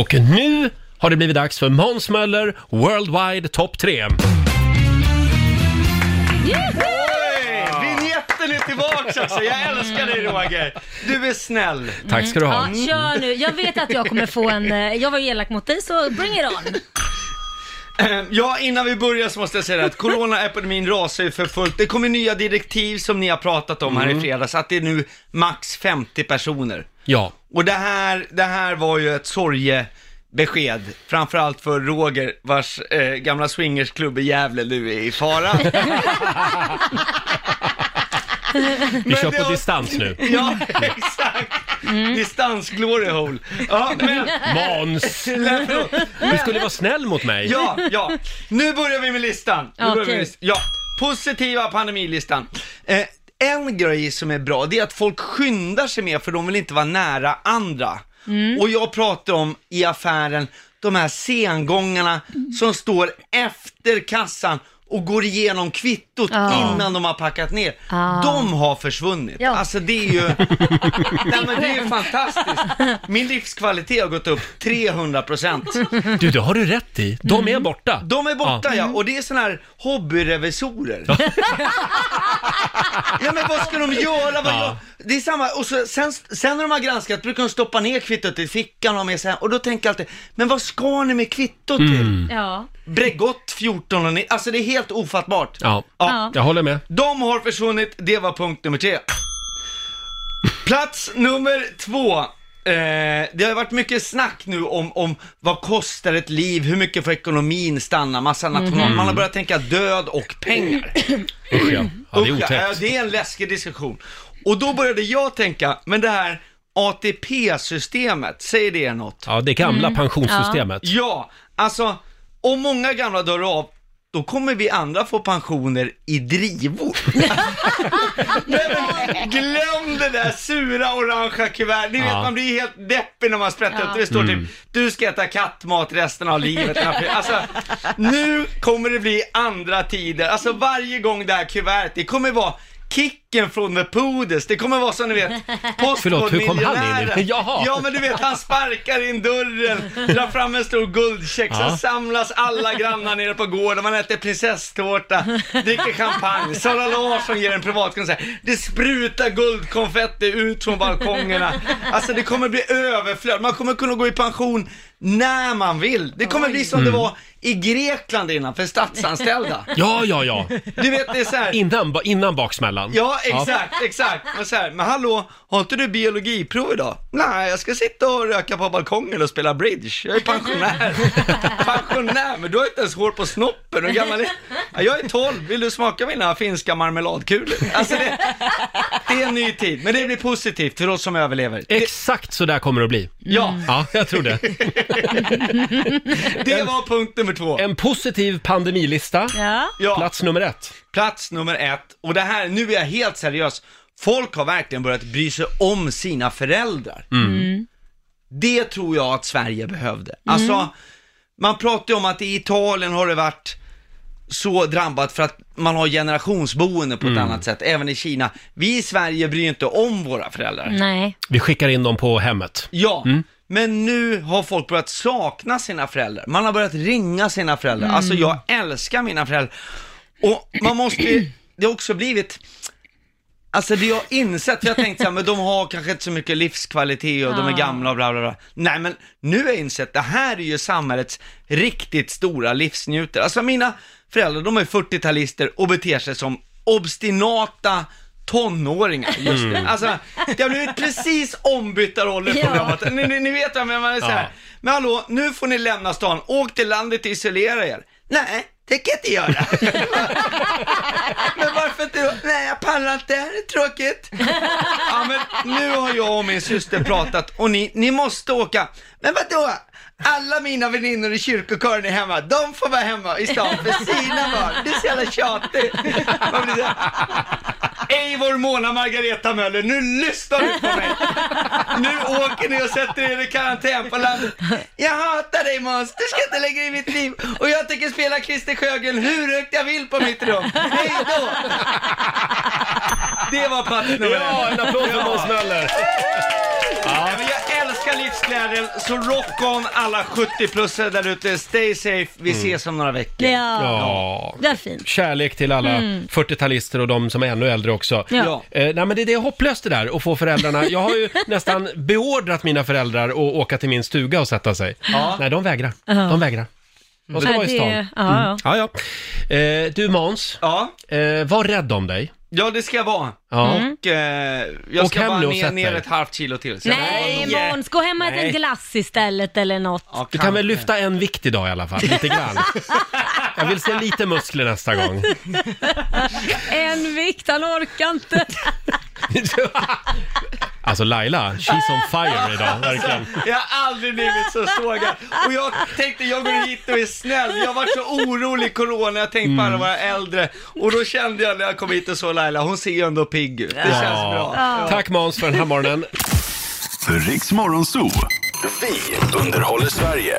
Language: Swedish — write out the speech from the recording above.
Och nu har det blivit dags för Måns Möller Worldwide Top 3. Vinjetten är tillbaka alltså, jag älskar dig Roger. Du är snäll. Tack ska du ha. Ja, kör nu. Jag vet att jag kommer få en... eh, Jag var ju elak mot dig, så bring it on. Eh, Ja, innan vi börjar så måste jag säga att coronaepidemin rasar ju för fullt. Det kommer nya direktiv som ni har pratat om här i fredags, att det är nu max 50 personer. Ja, Och det här, det här var ju ett sorgebesked, framförallt för Roger vars eh, gamla swingersklubb i Gävle nu är i fara. vi kör det på har- distans nu. ja, exakt. Distans glory hole. Ja, men... Måns! Du skulle vara snäll mot mig. Ja, ja. Nu börjar vi med listan. Nu börjar vi Okej. med listan. Ja, positiva pandemilistan. Eh, en grej som är bra, det är att folk skyndar sig mer för de vill inte vara nära andra. Och jag pratar om i affären, de här sengångarna som står efter kassan och går igenom kvittot Ja. innan de har packat ner. Ah. De har försvunnit. Ja. Alltså det är ju, nej men det är ju fantastiskt. Min livskvalitet har gått upp 300 procent. Du, det har du rätt i. De är borta. De är borta ja, och det är såna här hobbyrevisorer. ja men vad ska de göra? Vad Ja. gör? Det är samma, och så, sen, sen när de har granskat brukar de stoppa ner kvittot i fickan och ha med sig hem. Och då tänker jag alltid, men vad ska ni med kvittot till? Ja. Bregott 14 och ni, alltså det är helt ofattbart. Ja, Ja. jag håller med. De har försvunnit, det var punkt nummer tre. Plats nummer två. Eh, det har varit mycket snack nu om, om vad kostar ett liv, hur mycket får ekonomin stanna, massa national... Man har börjat tänka död och pengar. Usch ja. ja det är Usch, ja, otäckt. det är en läskig diskussion. Och då började jag tänka, men det här ATP-systemet, säger det er något? Ja, det gamla pensionssystemet. Ja, alltså om många gamla dör av, då kommer vi andra få pensioner i drivor. Men, glöm det där sura orangea kuvertet. Ni vet, Ja. man blir helt deppig när man sprättar Ja. upp det. Det står Mm. typ, du ska äta kattmat resten av livet. Alltså, nu kommer det bli andra tider. Alltså varje gång det här kuvertet, det kommer vara Kicken från The Poodles, det kommer vara som ni vet, Förlåt, hur kom han in i det? Postkodmiljonären. Jaha. Ja men du vet, han sparkar in dörren, drar fram en stor guldcheck, Ja. sen samlas alla grannar nere på gården, man äter prinsesstårta, dricker champagne, Sara Larsson ger en privatkonsert, det sprutar guldkonfetti ut från balkongerna. Alltså det kommer bli överflöd, man kommer kunna gå i pension när man vill. Det kommer bli som det var i Grekland innan för statsanställda. Ja, ja, ja. Du vet, det är så här. Innan, ba- innan baksmällan. Ja, exakt, exakt. Men, så här, men hallå, har inte du biologiprov idag? Nej, jag ska sitta och röka på balkongen och spela bridge. Jag är pensionär. pensionär, men du har inte ens hår på snoppen. Hur gammal är ja, Jag är 12, vill du smaka mina finska marmeladkulor? Alltså det, det är en ny tid, men det blir positivt för oss som överlever. Det, Exakt så där kommer det att bli. ja, Ja, jag tror det. det var punkt nummer två. En positiv pandemilista. Ja. Ja. Plats nummer ett. Plats nummer ett, och det här, nu är jag helt seriös. Folk har verkligen börjat bry sig om sina föräldrar. Det tror jag att Sverige behövde. Alltså, man pratar ju om att i Italien har det varit så drabbat för att man har generationsboende på ett annat sätt, även i Kina. Vi i Sverige bryr inte om våra föräldrar. Nej. Vi skickar in dem på hemmet. Ja, men nu har folk börjat sakna sina föräldrar. Man har börjat ringa sina föräldrar. Alltså jag älskar mina föräldrar. Och man måste ju, det har också blivit, alltså det jag har insett, för jag tänkte så här, men de har kanske inte så mycket livskvalitet och de är gamla och bla bla bla. Nej men nu har jag insett, det här är ju samhällets riktigt stora livsnjutare. Alltså mina föräldrar, de är 40-talister och beter sig som obstinata tonåringar, just det. Alltså, det har blivit precis ombytta roller på Ja. Ni, ni, ni vet vad jag menar, så här. Ja. Men hallå, nu får ni lämna stan, åk till landet och isolera er. Nej, det kan jag inte göra. men varför inte? Nej, jag pallar inte, det tråkigt. ja, men nu har jag och min syster pratat och ni, ni måste åka. Men vadå? Alla mina väninnor i kyrkokören är hemma, de får vara hemma i stan för sina barn. Det är så jävla tjatigt. Man blir så Eivor, Mona, Margareta Möller, nu lyssnar du på mig. Nu åker ni och sätter er i karantän på landet. Jag hatar dig Måns, du ska inte lägga dig i mitt liv. Och jag tänker spela Christer Sjögren hur högt jag vill på mitt rum. Hej då! Det var plats nummer Ja, en applåd för Måns Möller. Ja. Men jag älskar livsglädjen, så rock on alla 70-plussare där ute. Stay safe, vi ses om några veckor. Ja, Ja. det är fint. Kärlek till alla 40-talister och de som är ännu äldre också. Ja. Ja. Eh, nej men det, det är hopplöst det där att få föräldrarna. Jag har ju nästan beordrat mina föräldrar att åka till min stuga och sätta sig. Ja. Nej, de vägrar. De vägrar. De ska vara i stan. det- ja, ja. Ja, ja. Eh, du Måns, Ja, eh, var rädd om dig. Ja det ska jag vara. Ja. Och eh, jag Åk ska hem bara nu och ner, sätt ner dig. ett halvt kilo till. Så Nej Måns, gå hem och ät Nej. en glass istället eller något. Ja, Du kan väl kanske. lyfta en vikt idag i alla fall, lite grann. Jag vill se lite muskler nästa gång. En vikt, han orkar inte. Alltså Laila, she's on fire idag, verkligen. Jag har aldrig blivit så sågad. Och jag tänkte, jag går hit och är snäll. Jag var så orolig i corona, jag tänkte på alla våra äldre. Och då kände jag när jag kom hit och såg Laila, hon ser ju ändå pigg ut. Det känns bra. Ja. Tack Måns för den här morgonen. Riks Morgonzoo. Vi underhåller Sverige.